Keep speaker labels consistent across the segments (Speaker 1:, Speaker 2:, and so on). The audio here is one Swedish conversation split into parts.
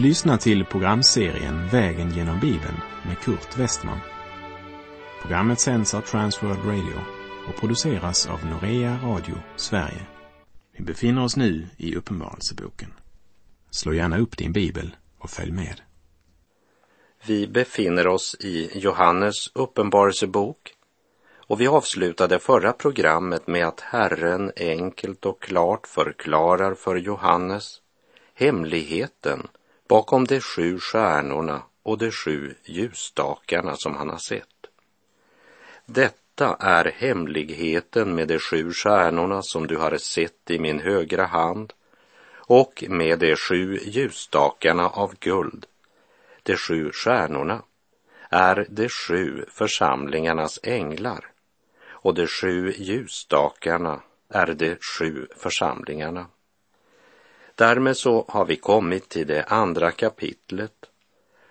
Speaker 1: Du lyssnar till programserien Vägen genom Bibeln med Kurt Westman. Programmet sänds av Transworld Radio och produceras av Norea Radio Sverige. Vi befinner oss nu i Uppenbarelseboken. Slå gärna upp din bibel och följ med.
Speaker 2: Vi befinner oss i Johannes uppenbarelsebok och vi avslutade förra programmet med att Herren enkelt och klart förklarar för Johannes hemligheten bakom de sju stjärnorna och de sju ljusstakarna som han har sett. Detta är hemligheten med de sju stjärnorna som du har sett i min högra hand och med de sju ljusstakarna av guld. De sju stjärnorna är de sju församlingarnas änglar och de sju ljusstakarna är de sju församlingarna. Därmed så har vi kommit till det andra kapitlet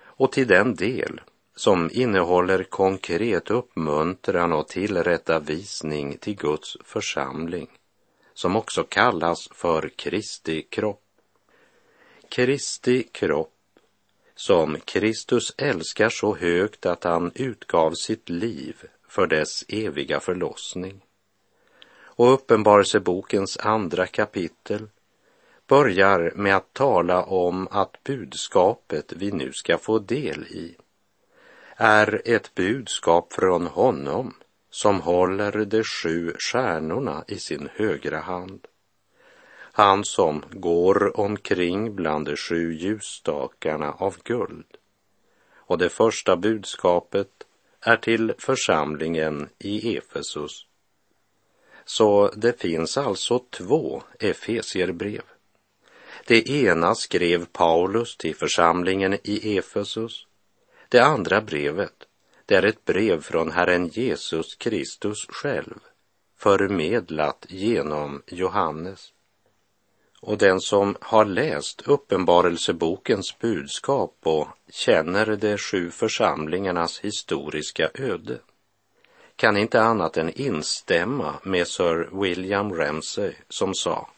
Speaker 2: och till den del som innehåller konkret uppmuntran och tillrättavisning till Guds församling, som också kallas för Kristi kropp. Kristi kropp, som Kristus älskar så högt att han utgav sitt liv för dess eviga förlossning. Och Uppenbarelsebokens andra kapitel börjar med att tala om att budskapet vi nu ska få del i är ett budskap från honom som håller de sju stjärnorna i sin högra hand. Han som går omkring bland de sju ljusstakarna av guld. Och det första budskapet är till församlingen i Efesus. Så det finns alltså två Efesierbrev. Det ena skrev Paulus till församlingen i Efesus. Det andra brevet, det är ett brev från Herren Jesus Kristus själv, förmedlat genom Johannes. Och den som har läst Uppenbarelsebokens budskap och känner de sju församlingarnas historiska öde kan inte annat än instämma med Sir William Ramsay som sa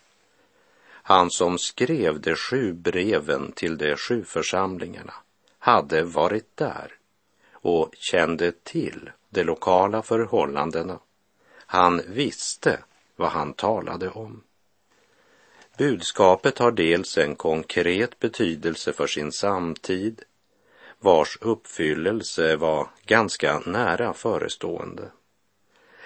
Speaker 2: han som skrev de sju breven till de sju församlingarna hade varit där och kände till de lokala förhållandena. Han visste vad han talade om. Budskapet har dels en konkret betydelse för sin samtid, vars uppfyllelse var ganska nära förestående.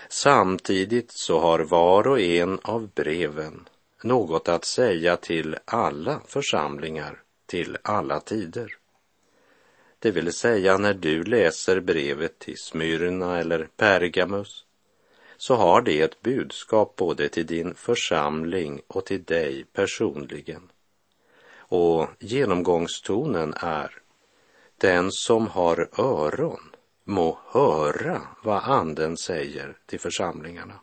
Speaker 2: Samtidigt så har var och en av breven något att säga till alla församlingar till alla tider. Det vill säga när du läser brevet till Smyrna eller Pergamus så har det ett budskap både till din församling och till dig personligen. Och genomgångstonen är den som har öron må höra vad anden säger till församlingarna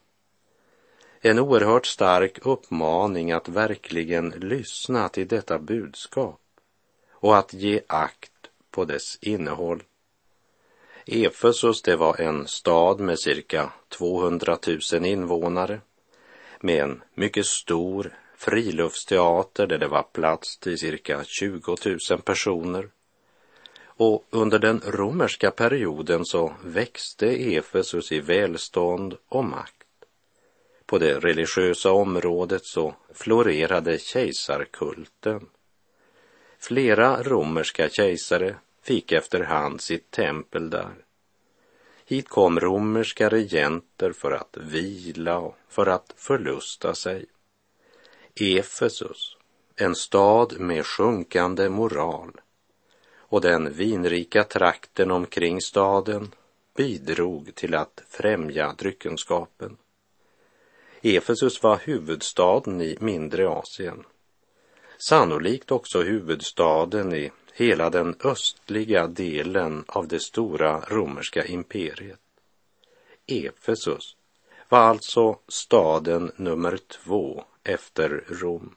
Speaker 2: en oerhört stark uppmaning att verkligen lyssna till detta budskap och att ge akt på dess innehåll. Efesus, det var en stad med cirka 200 000 invånare med en mycket stor friluftsteater där det var plats till cirka 20 000 personer. Och under den romerska perioden så växte Efesus i välstånd och makt. På det religiösa området så florerade kejsarkulten. Flera romerska kejsare fick efterhand sitt tempel där. Hit kom romerska regenter för att vila och för att förlusta sig. Efesus, en stad med sjunkande moral och den vinrika trakten omkring staden bidrog till att främja dryckenskapen. Efesus var huvudstaden i mindre Asien. Sannolikt också huvudstaden i hela den östliga delen av det stora romerska imperiet. Efesus var alltså staden nummer två efter Rom.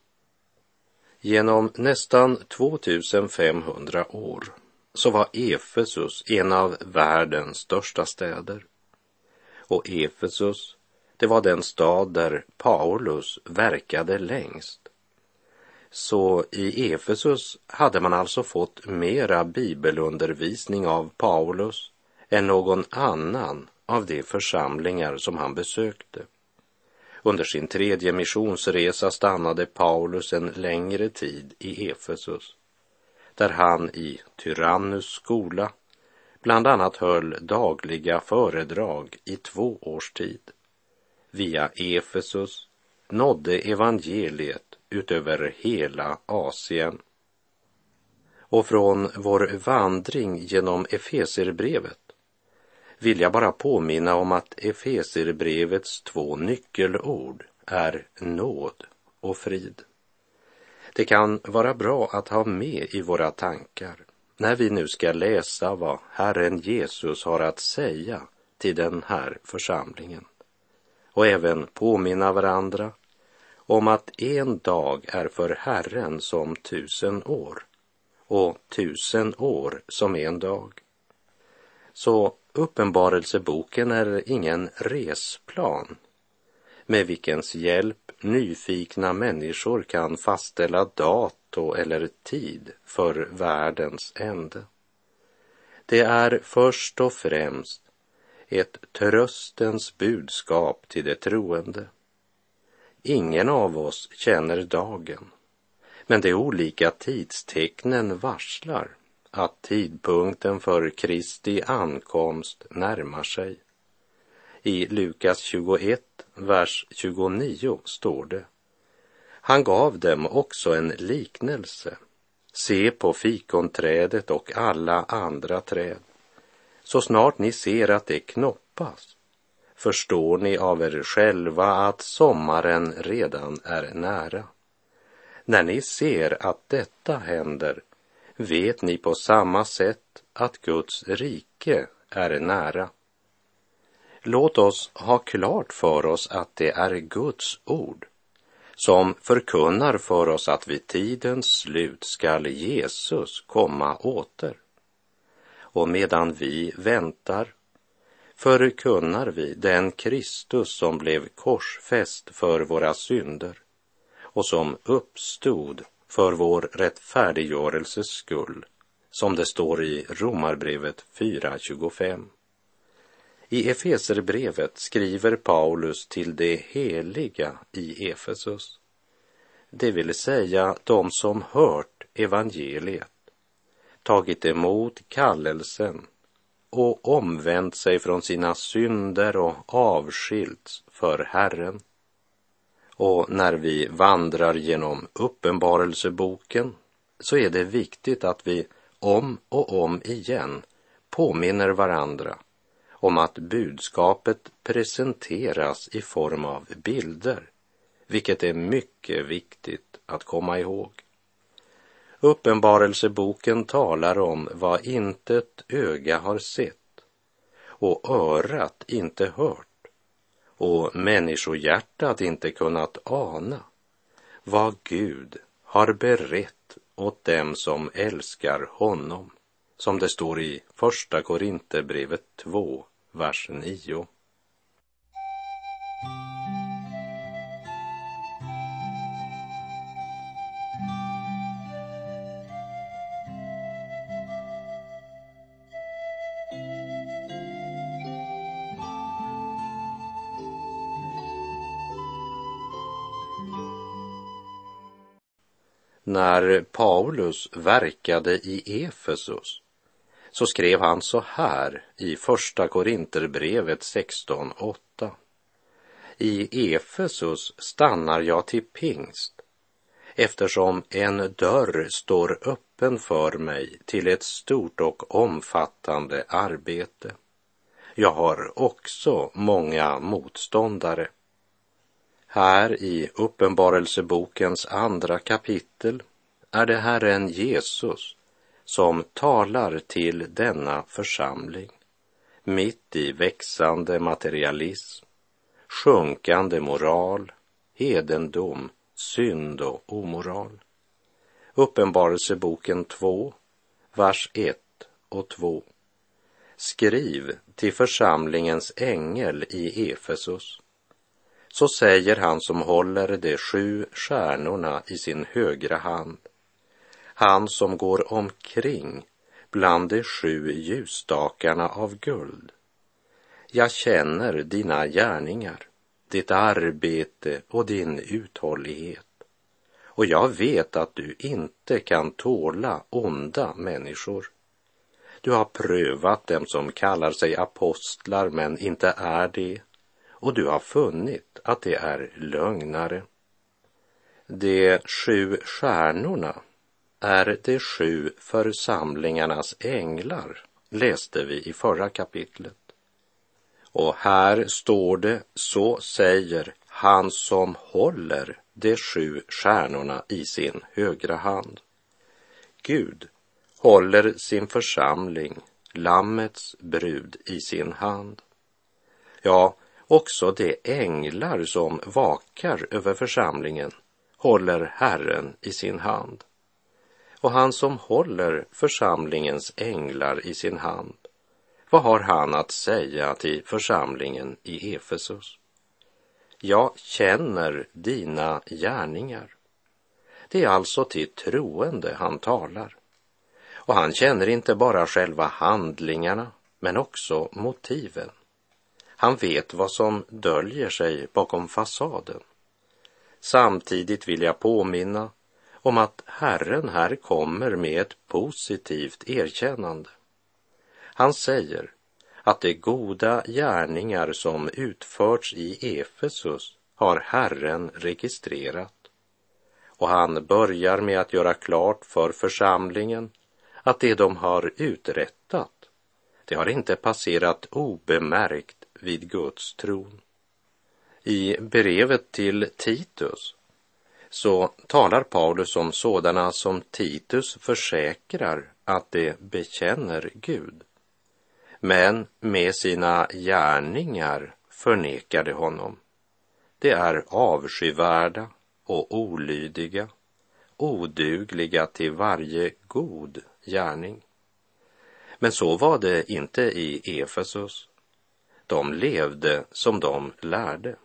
Speaker 2: Genom nästan 2500 år så var Efesus en av världens största städer. Och Efesus det var den stad där Paulus verkade längst. Så i Efesus hade man alltså fått mera bibelundervisning av Paulus än någon annan av de församlingar som han besökte. Under sin tredje missionsresa stannade Paulus en längre tid i Efesus, där han i Tyrannus skola bland annat höll dagliga föredrag i två års tid. Via Efesus nådde evangeliet utöver hela Asien. Och från vår vandring genom Efeserbrevet vill jag bara påminna om att Efeserbrevets två nyckelord är nåd och frid. Det kan vara bra att ha med i våra tankar när vi nu ska läsa vad Herren Jesus har att säga till den här församlingen och även påminna varandra om att en dag är för Herren som tusen år och tusen år som en dag. Så Uppenbarelseboken är ingen resplan med vilkens hjälp nyfikna människor kan fastställa dato eller tid för världens ände. Det är först och främst ett tröstens budskap till de troende. Ingen av oss känner dagen, men de olika tidstecknen varslar att tidpunkten för Kristi ankomst närmar sig. I Lukas 21, vers 29 står det. Han gav dem också en liknelse. Se på fikonträdet och alla andra träd. Så snart ni ser att det knoppas förstår ni av er själva att sommaren redan är nära. När ni ser att detta händer vet ni på samma sätt att Guds rike är nära. Låt oss ha klart för oss att det är Guds ord som förkunnar för oss att vid tidens slut skall Jesus komma åter. Och medan vi väntar förkunnar vi den Kristus som blev korsfäst för våra synder och som uppstod för vår rättfärdiggörelses skull, som det står i Romarbrevet 4.25. I Efeserbrevet skriver Paulus till de heliga i Efesus, det vill säga de som hört evangeliet, tagit emot kallelsen och omvänt sig från sina synder och avskilts för Herren. Och när vi vandrar genom Uppenbarelseboken så är det viktigt att vi om och om igen påminner varandra om att budskapet presenteras i form av bilder, vilket är mycket viktigt att komma ihåg. Uppenbarelseboken talar om vad intet öga har sett och örat inte hört och människohjärtat inte kunnat ana vad Gud har berett åt dem som älskar honom, som det står i Första Korinthierbrevet 2, vers 9. När Paulus verkade i Efesus så skrev han så här i Första Korinterbrevet 16.8. I Efesus stannar jag till pingst eftersom en dörr står öppen för mig till ett stort och omfattande arbete. Jag har också många motståndare. Här i Uppenbarelsebokens andra kapitel är det Herren Jesus som talar till denna församling mitt i växande materialism, sjunkande moral, hedendom, synd och omoral. Uppenbarelseboken 2, vers 1 och 2. Skriv till församlingens ängel i Efesus så säger han som håller de sju stjärnorna i sin högra hand, han som går omkring bland de sju ljusstakarna av guld. Jag känner dina gärningar, ditt arbete och din uthållighet. Och jag vet att du inte kan tåla onda människor. Du har prövat dem som kallar sig apostlar men inte är det och du har funnit att det är lögnare. De sju stjärnorna är de sju församlingarnas änglar, läste vi i förra kapitlet. Och här står det, så säger han som håller de sju stjärnorna i sin högra hand. Gud håller sin församling, Lammets brud, i sin hand. Ja, också de änglar som vakar över församlingen håller Herren i sin hand. Och han som håller församlingens änglar i sin hand, vad har han att säga till församlingen i Efesus? Jag känner dina gärningar. Det är alltså till troende han talar. Och han känner inte bara själva handlingarna, men också motiven. Han vet vad som döljer sig bakom fasaden. Samtidigt vill jag påminna om att Herren här kommer med ett positivt erkännande. Han säger att de goda gärningar som utförts i Efesus har Herren registrerat. Och han börjar med att göra klart för församlingen att det de har uträttat, det har inte passerat obemärkt vid Guds tron. I brevet till Titus så talar Paulus om sådana som Titus försäkrar att de bekänner Gud men med sina gärningar förnekade honom. De är avskyvärda och olydiga, odugliga till varje god gärning. Men så var det inte i Efesus. De levde som de lärde.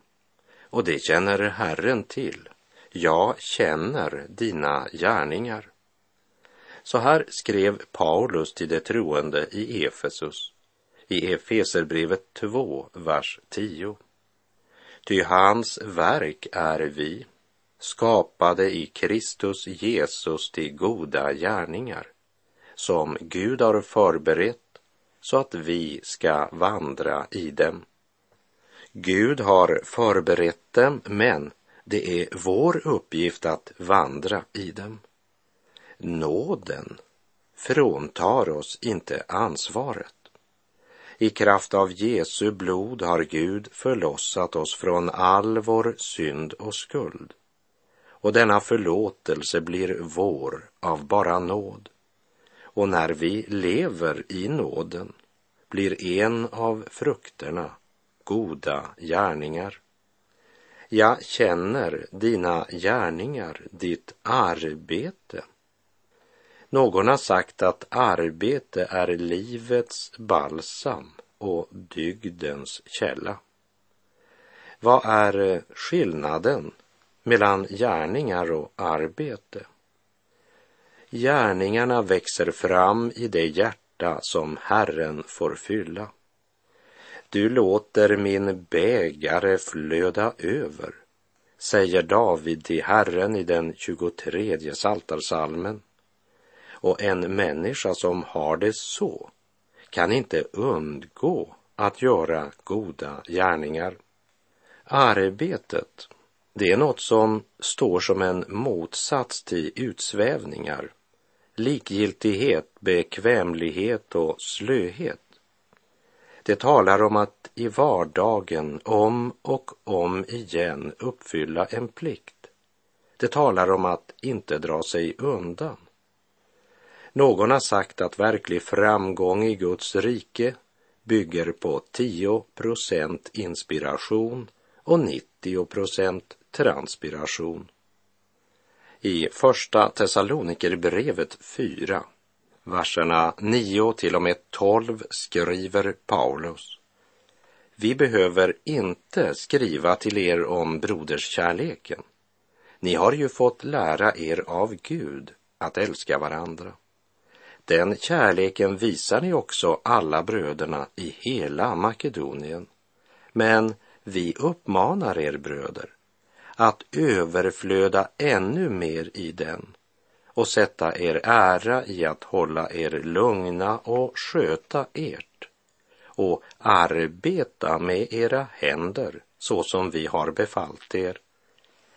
Speaker 2: Och det känner Herren till. Jag känner dina gärningar. Så här skrev Paulus till de troende i Efesus i Efeserbrevet 2, vers 10. Ty hans verk är vi, skapade i Kristus Jesus till goda gärningar, som Gud har förberett så att vi ska vandra i dem. Gud har förberett dem, men det är vår uppgift att vandra i dem. Nåden fråntar oss inte ansvaret. I kraft av Jesu blod har Gud förlossat oss från all vår synd och skuld. Och denna förlåtelse blir vår av bara nåd. Och när vi lever i nåden blir en av frukterna goda gärningar. Jag känner dina gärningar, ditt arbete någon har sagt att arbete är livets balsam och dygdens källa. Vad är skillnaden mellan gärningar och arbete? Gärningarna växer fram i det hjärta som Herren får fylla. Du låter min bägare flöda över, säger David till Herren i den 23 saltarsalmen. Och en människa som har det så kan inte undgå att göra goda gärningar. Arbetet, det är något som står som en motsats till utsvävningar, likgiltighet, bekvämlighet och slöhet. Det talar om att i vardagen om och om igen uppfylla en plikt. Det talar om att inte dra sig undan. Någon har sagt att verklig framgång i Guds rike bygger på 10 procent inspiration och 90 procent transpiration. I första Thessalonikerbrevet 4, verserna 9 till och med 12 skriver Paulus. vi behöver inte skriva till er om broderskärleken. Ni har ju fått lära er av Gud att älska varandra. Den kärleken visar ni också alla bröderna i hela Makedonien. Men vi uppmanar er bröder att överflöda ännu mer i den och sätta er ära i att hålla er lugna och sköta ert och arbeta med era händer så som vi har befallt er.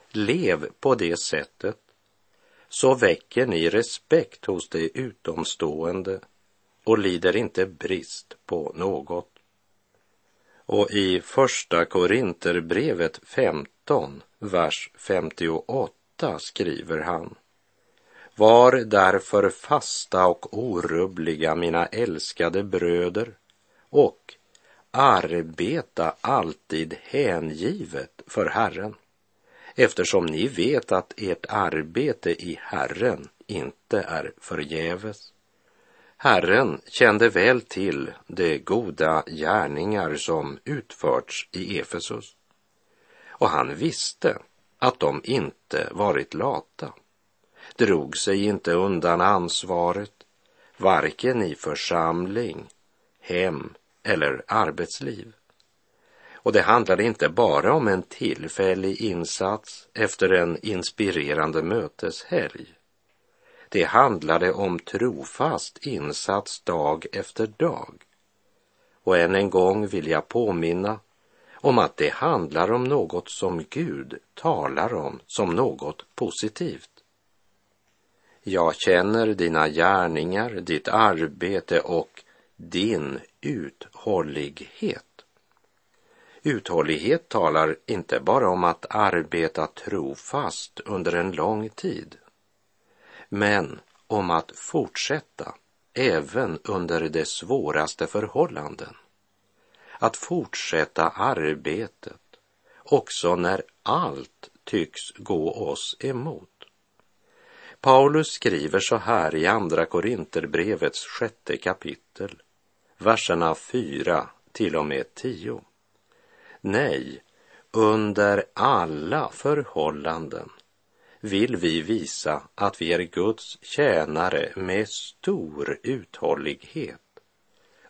Speaker 2: Lev på det sättet så väcker ni respekt hos de utomstående och lider inte brist på något. Och i Första Korinterbrevet 15, vers 58 skriver han Var därför fasta och orubbliga, mina älskade bröder, och arbeta alltid hängivet för Herren eftersom ni vet att ert arbete i Herren inte är förgäves. Herren kände väl till de goda gärningar som utförts i Efesus och han visste att de inte varit lata, drog sig inte undan ansvaret, varken i församling, hem eller arbetsliv. Och det handlade inte bara om en tillfällig insats efter en inspirerande möteshelg. Det handlade om trofast insats dag efter dag. Och än en gång vill jag påminna om att det handlar om något som Gud talar om som något positivt. Jag känner dina gärningar, ditt arbete och din uthållighet. Uthållighet talar inte bara om att arbeta trofast under en lång tid, men om att fortsätta även under de svåraste förhållanden. Att fortsätta arbetet också när allt tycks gå oss emot. Paulus skriver så här i Andra Korinterbrevets sjätte kapitel, verserna 4 till och med 10. Nej, under alla förhållanden vill vi visa att vi är Guds tjänare med stor uthållighet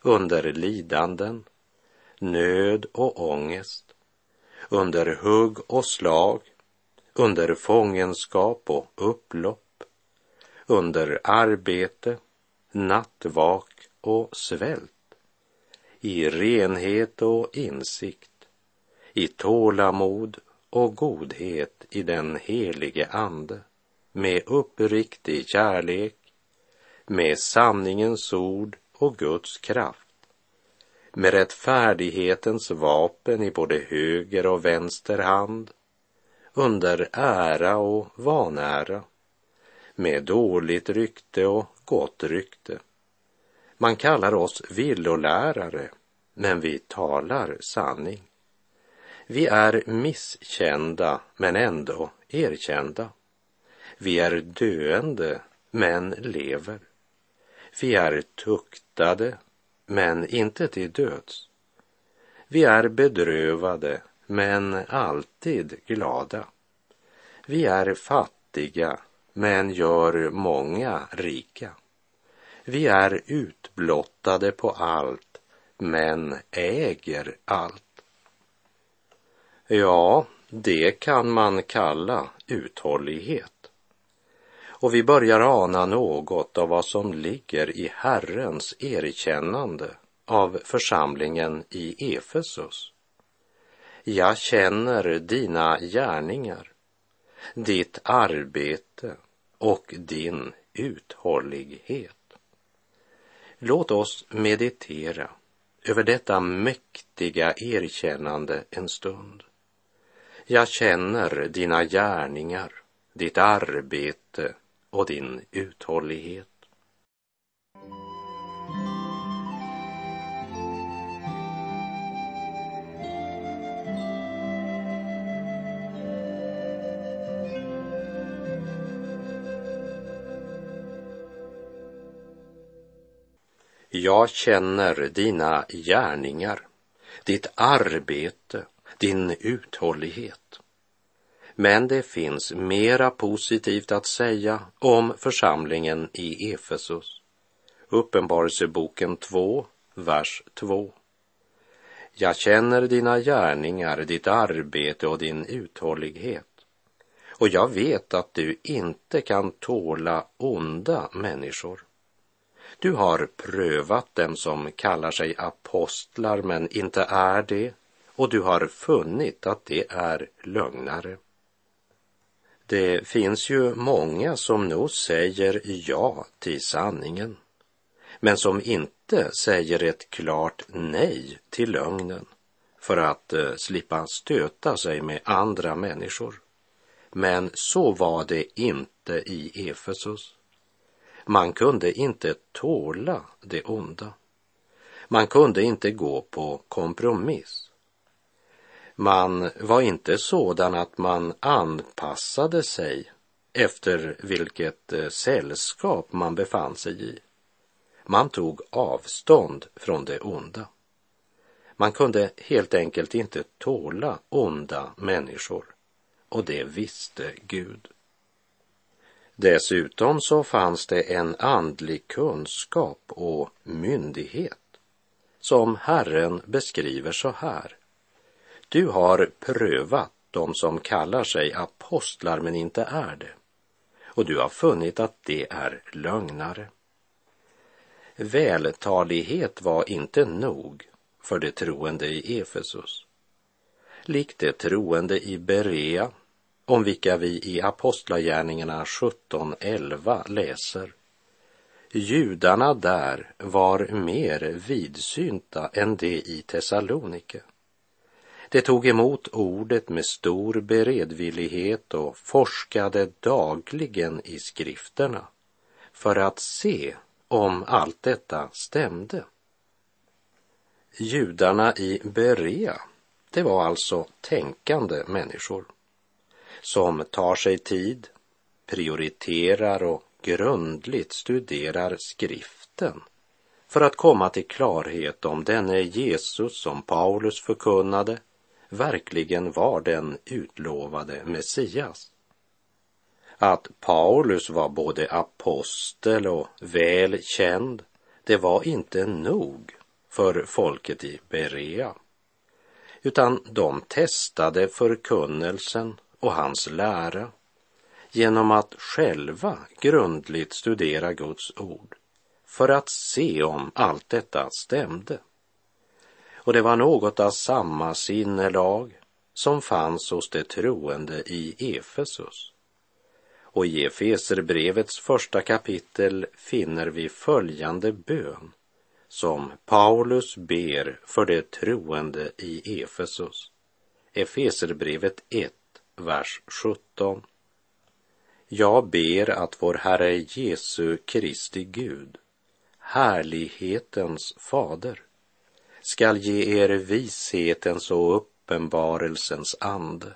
Speaker 2: under lidanden, nöd och ångest, under hugg och slag, under fångenskap och upplopp, under arbete, nattvak och svält, i renhet och insikt, i tålamod och godhet i den helige Ande, med uppriktig kärlek, med sanningens ord och Guds kraft, med rättfärdighetens vapen i både höger och vänster hand, under ära och vanära, med dåligt rykte och gott rykte. Man kallar oss villolärare, men vi talar sanning. Vi är misskända men ändå erkända. Vi är döende men lever. Vi är tuktade men inte till döds. Vi är bedrövade men alltid glada. Vi är fattiga men gör många rika. Vi är utblottade på allt men äger allt. Ja, det kan man kalla uthållighet. Och vi börjar ana något av vad som ligger i Herrens erkännande av församlingen i Efesus. Jag känner dina gärningar, ditt arbete och din uthållighet. Låt oss meditera över detta mäktiga erkännande en stund. Jag känner dina gärningar, ditt arbete och din uthållighet. Jag känner dina gärningar, ditt arbete, din uthållighet. Men det finns mera positivt att säga om församlingen i Efesus. Uppenbarelseboken 2, vers 2. Jag känner dina gärningar, ditt arbete och din uthållighet. Och jag vet att du inte kan tåla onda människor. Du har prövat dem som kallar sig apostlar men inte är det och du har funnit att det är lögnare. Det finns ju många som nog säger ja till sanningen men som inte säger ett klart nej till lögnen för att eh, slippa stöta sig med andra människor. Men så var det inte i Efesus. Man kunde inte tåla det onda. Man kunde inte gå på kompromiss. Man var inte sådan att man anpassade sig efter vilket eh, sällskap man befann sig i. Man tog avstånd från det onda. Man kunde helt enkelt inte tåla onda människor och det visste Gud. Dessutom så fanns det en andlig kunskap och myndighet som Herren beskriver så här. Du har prövat de som kallar sig apostlar men inte är det och du har funnit att det är lögnare. Vältalighet var inte nog för de troende i Efesus. Likt de troende i Berea, om vilka vi i Apostlagärningarna 17.11 läser. Judarna där var mer vidsynta än de i Thessalonike. De tog emot ordet med stor beredvillighet och forskade dagligen i skrifterna för att se om allt detta stämde. Judarna i Berea, det var alltså tänkande människor som tar sig tid, prioriterar och grundligt studerar skriften för att komma till klarhet om denne Jesus som Paulus förkunnade verkligen var den utlovade Messias att Paulus var både apostel och väl känd, det var inte nog för folket i Berea, utan de testade förkunnelsen och hans lära genom att själva grundligt studera Guds ord för att se om allt detta stämde. Och det var något av samma sinnelag som fanns hos de troende i Efesus. Och i Efeserbrevets första kapitel finner vi följande bön som Paulus ber för de troende i Efesus. Efeserbrevet 1, vers 17. Jag ber att vår Herre Jesu Kristi Gud, härlighetens fader, skall ge er vishetens och uppenbarelsens ande,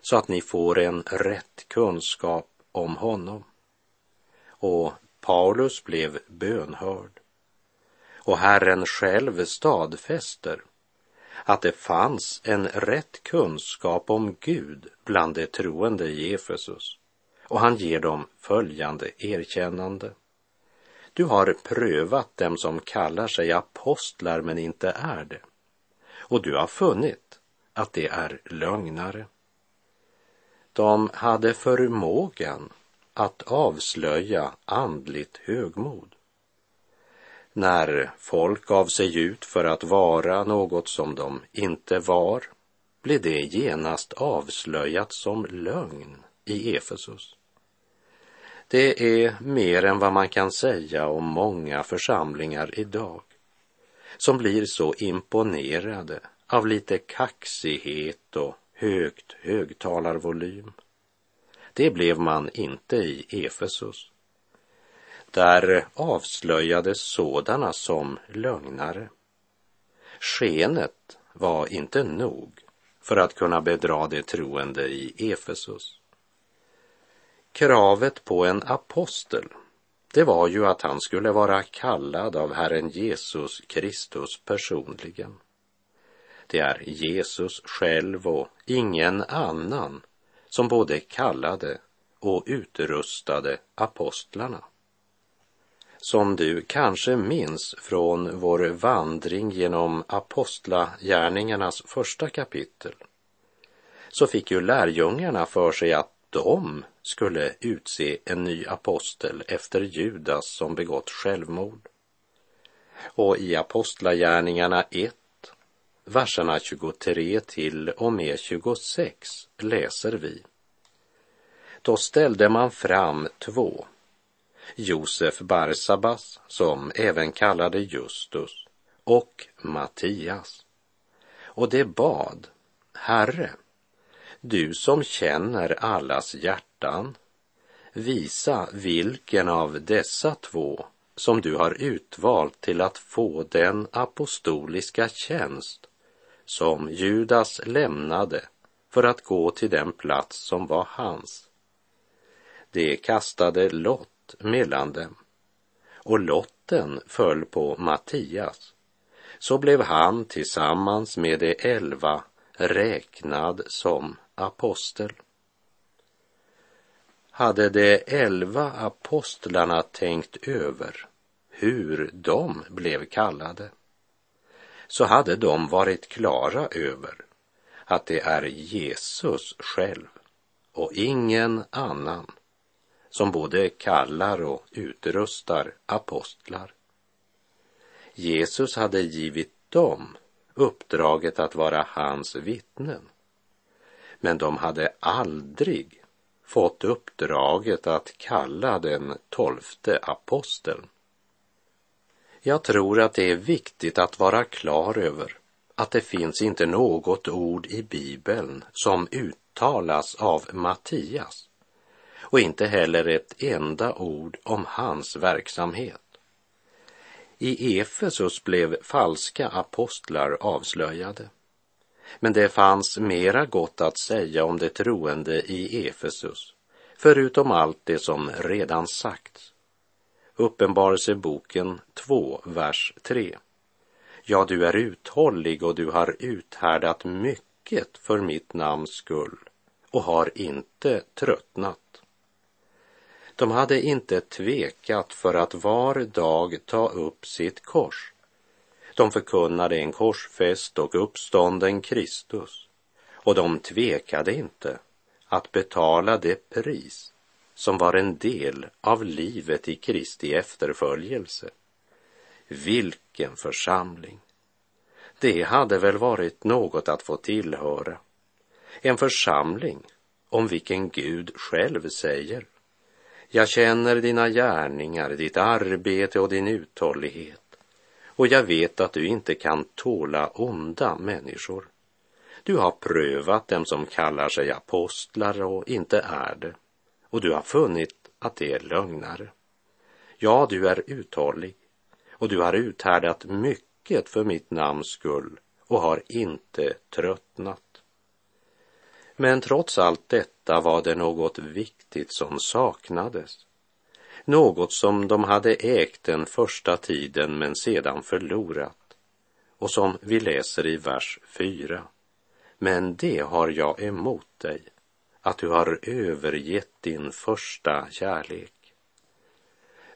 Speaker 2: så att ni får en rätt kunskap om honom. Och Paulus blev bönhörd. Och Herren själv stadfäster att det fanns en rätt kunskap om Gud bland de troende i Efesus. Och han ger dem följande erkännande. Du har prövat dem som kallar sig apostlar men inte är det. Och du har funnit att det är lögnare. De hade förmågan att avslöja andligt högmod. När folk gav sig ut för att vara något som de inte var blev det genast avslöjat som lögn i Efesus. Det är mer än vad man kan säga om många församlingar idag som blir så imponerade av lite kaxighet och högt högtalarvolym. Det blev man inte i Efesus. Där avslöjades sådana som lögnare. Skenet var inte nog för att kunna bedra de troende i Efesus. Kravet på en apostel, det var ju att han skulle vara kallad av Herren Jesus Kristus personligen. Det är Jesus själv och ingen annan som både kallade och utrustade apostlarna. Som du kanske minns från vår vandring genom apostlagärningarnas första kapitel så fick ju lärjungarna för sig att de skulle utse en ny apostel efter Judas som begått självmord. Och i Apostlagärningarna 1, verserna 23 till och med 26 läser vi. Då ställde man fram två, Josef Barsabas, som även kallade Justus, och Mattias. Och det bad, Herre, du som känner allas hjärtan, visa vilken av dessa två som du har utvalt till att få den apostoliska tjänst som Judas lämnade för att gå till den plats som var hans. Det kastade lott mellan dem och lotten föll på Mattias. Så blev han tillsammans med de elva räknad som apostel. Hade de elva apostlarna tänkt över hur de blev kallade så hade de varit klara över att det är Jesus själv och ingen annan som både kallar och utrustar apostlar. Jesus hade givit dem uppdraget att vara hans vittnen. Men de hade aldrig fått uppdraget att kalla den tolfte aposteln. Jag tror att det är viktigt att vara klar över att det finns inte något ord i Bibeln som uttalas av Mattias och inte heller ett enda ord om hans verksamhet. I Efesus blev falska apostlar avslöjade. Men det fanns mera gott att säga om de troende i Efesus, förutom allt det som redan sagts. Uppenbarelseboken 2, vers 3. Ja, du är uthållig och du har uthärdat mycket för mitt namns skull och har inte tröttnat. De hade inte tvekat för att var dag ta upp sitt kors. De förkunnade en korsfäst och uppstånden Kristus och de tvekade inte att betala det pris som var en del av livet i Kristi efterföljelse. Vilken församling! Det hade väl varit något att få tillhöra. En församling om vilken Gud själv säger jag känner dina gärningar, ditt arbete och din uthållighet. Och jag vet att du inte kan tåla onda människor. Du har prövat dem som kallar sig apostlar och inte är det. Och du har funnit att det är lögnare. Ja, du är uthållig och du har uthärdat mycket för mitt namns skull och har inte tröttnat. Men trots allt detta var det något viktigt som saknades. Något som de hade ägt den första tiden men sedan förlorat och som vi läser i vers 4. Men det har jag emot dig, att du har övergett din första kärlek.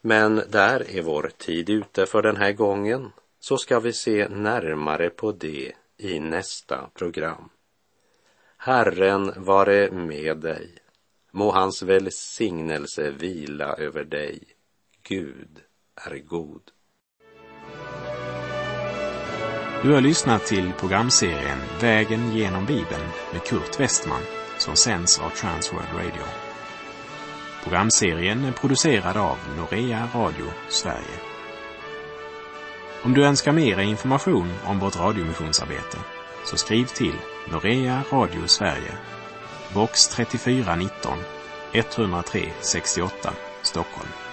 Speaker 2: Men där är vår tid ute för den här gången, så ska vi se närmare på det i nästa program. Herren vare med dig. Må hans välsignelse vila över dig. Gud är god.
Speaker 1: Du har lyssnat till programserien Vägen genom Bibeln med Kurt Westman som sänds av Transworld Radio. Programserien är producerad av Norea Radio Sverige. Om du önskar mer information om vårt radiomissionsarbete så skriv till Norea Radio Sverige, box 3419 103 68, Stockholm.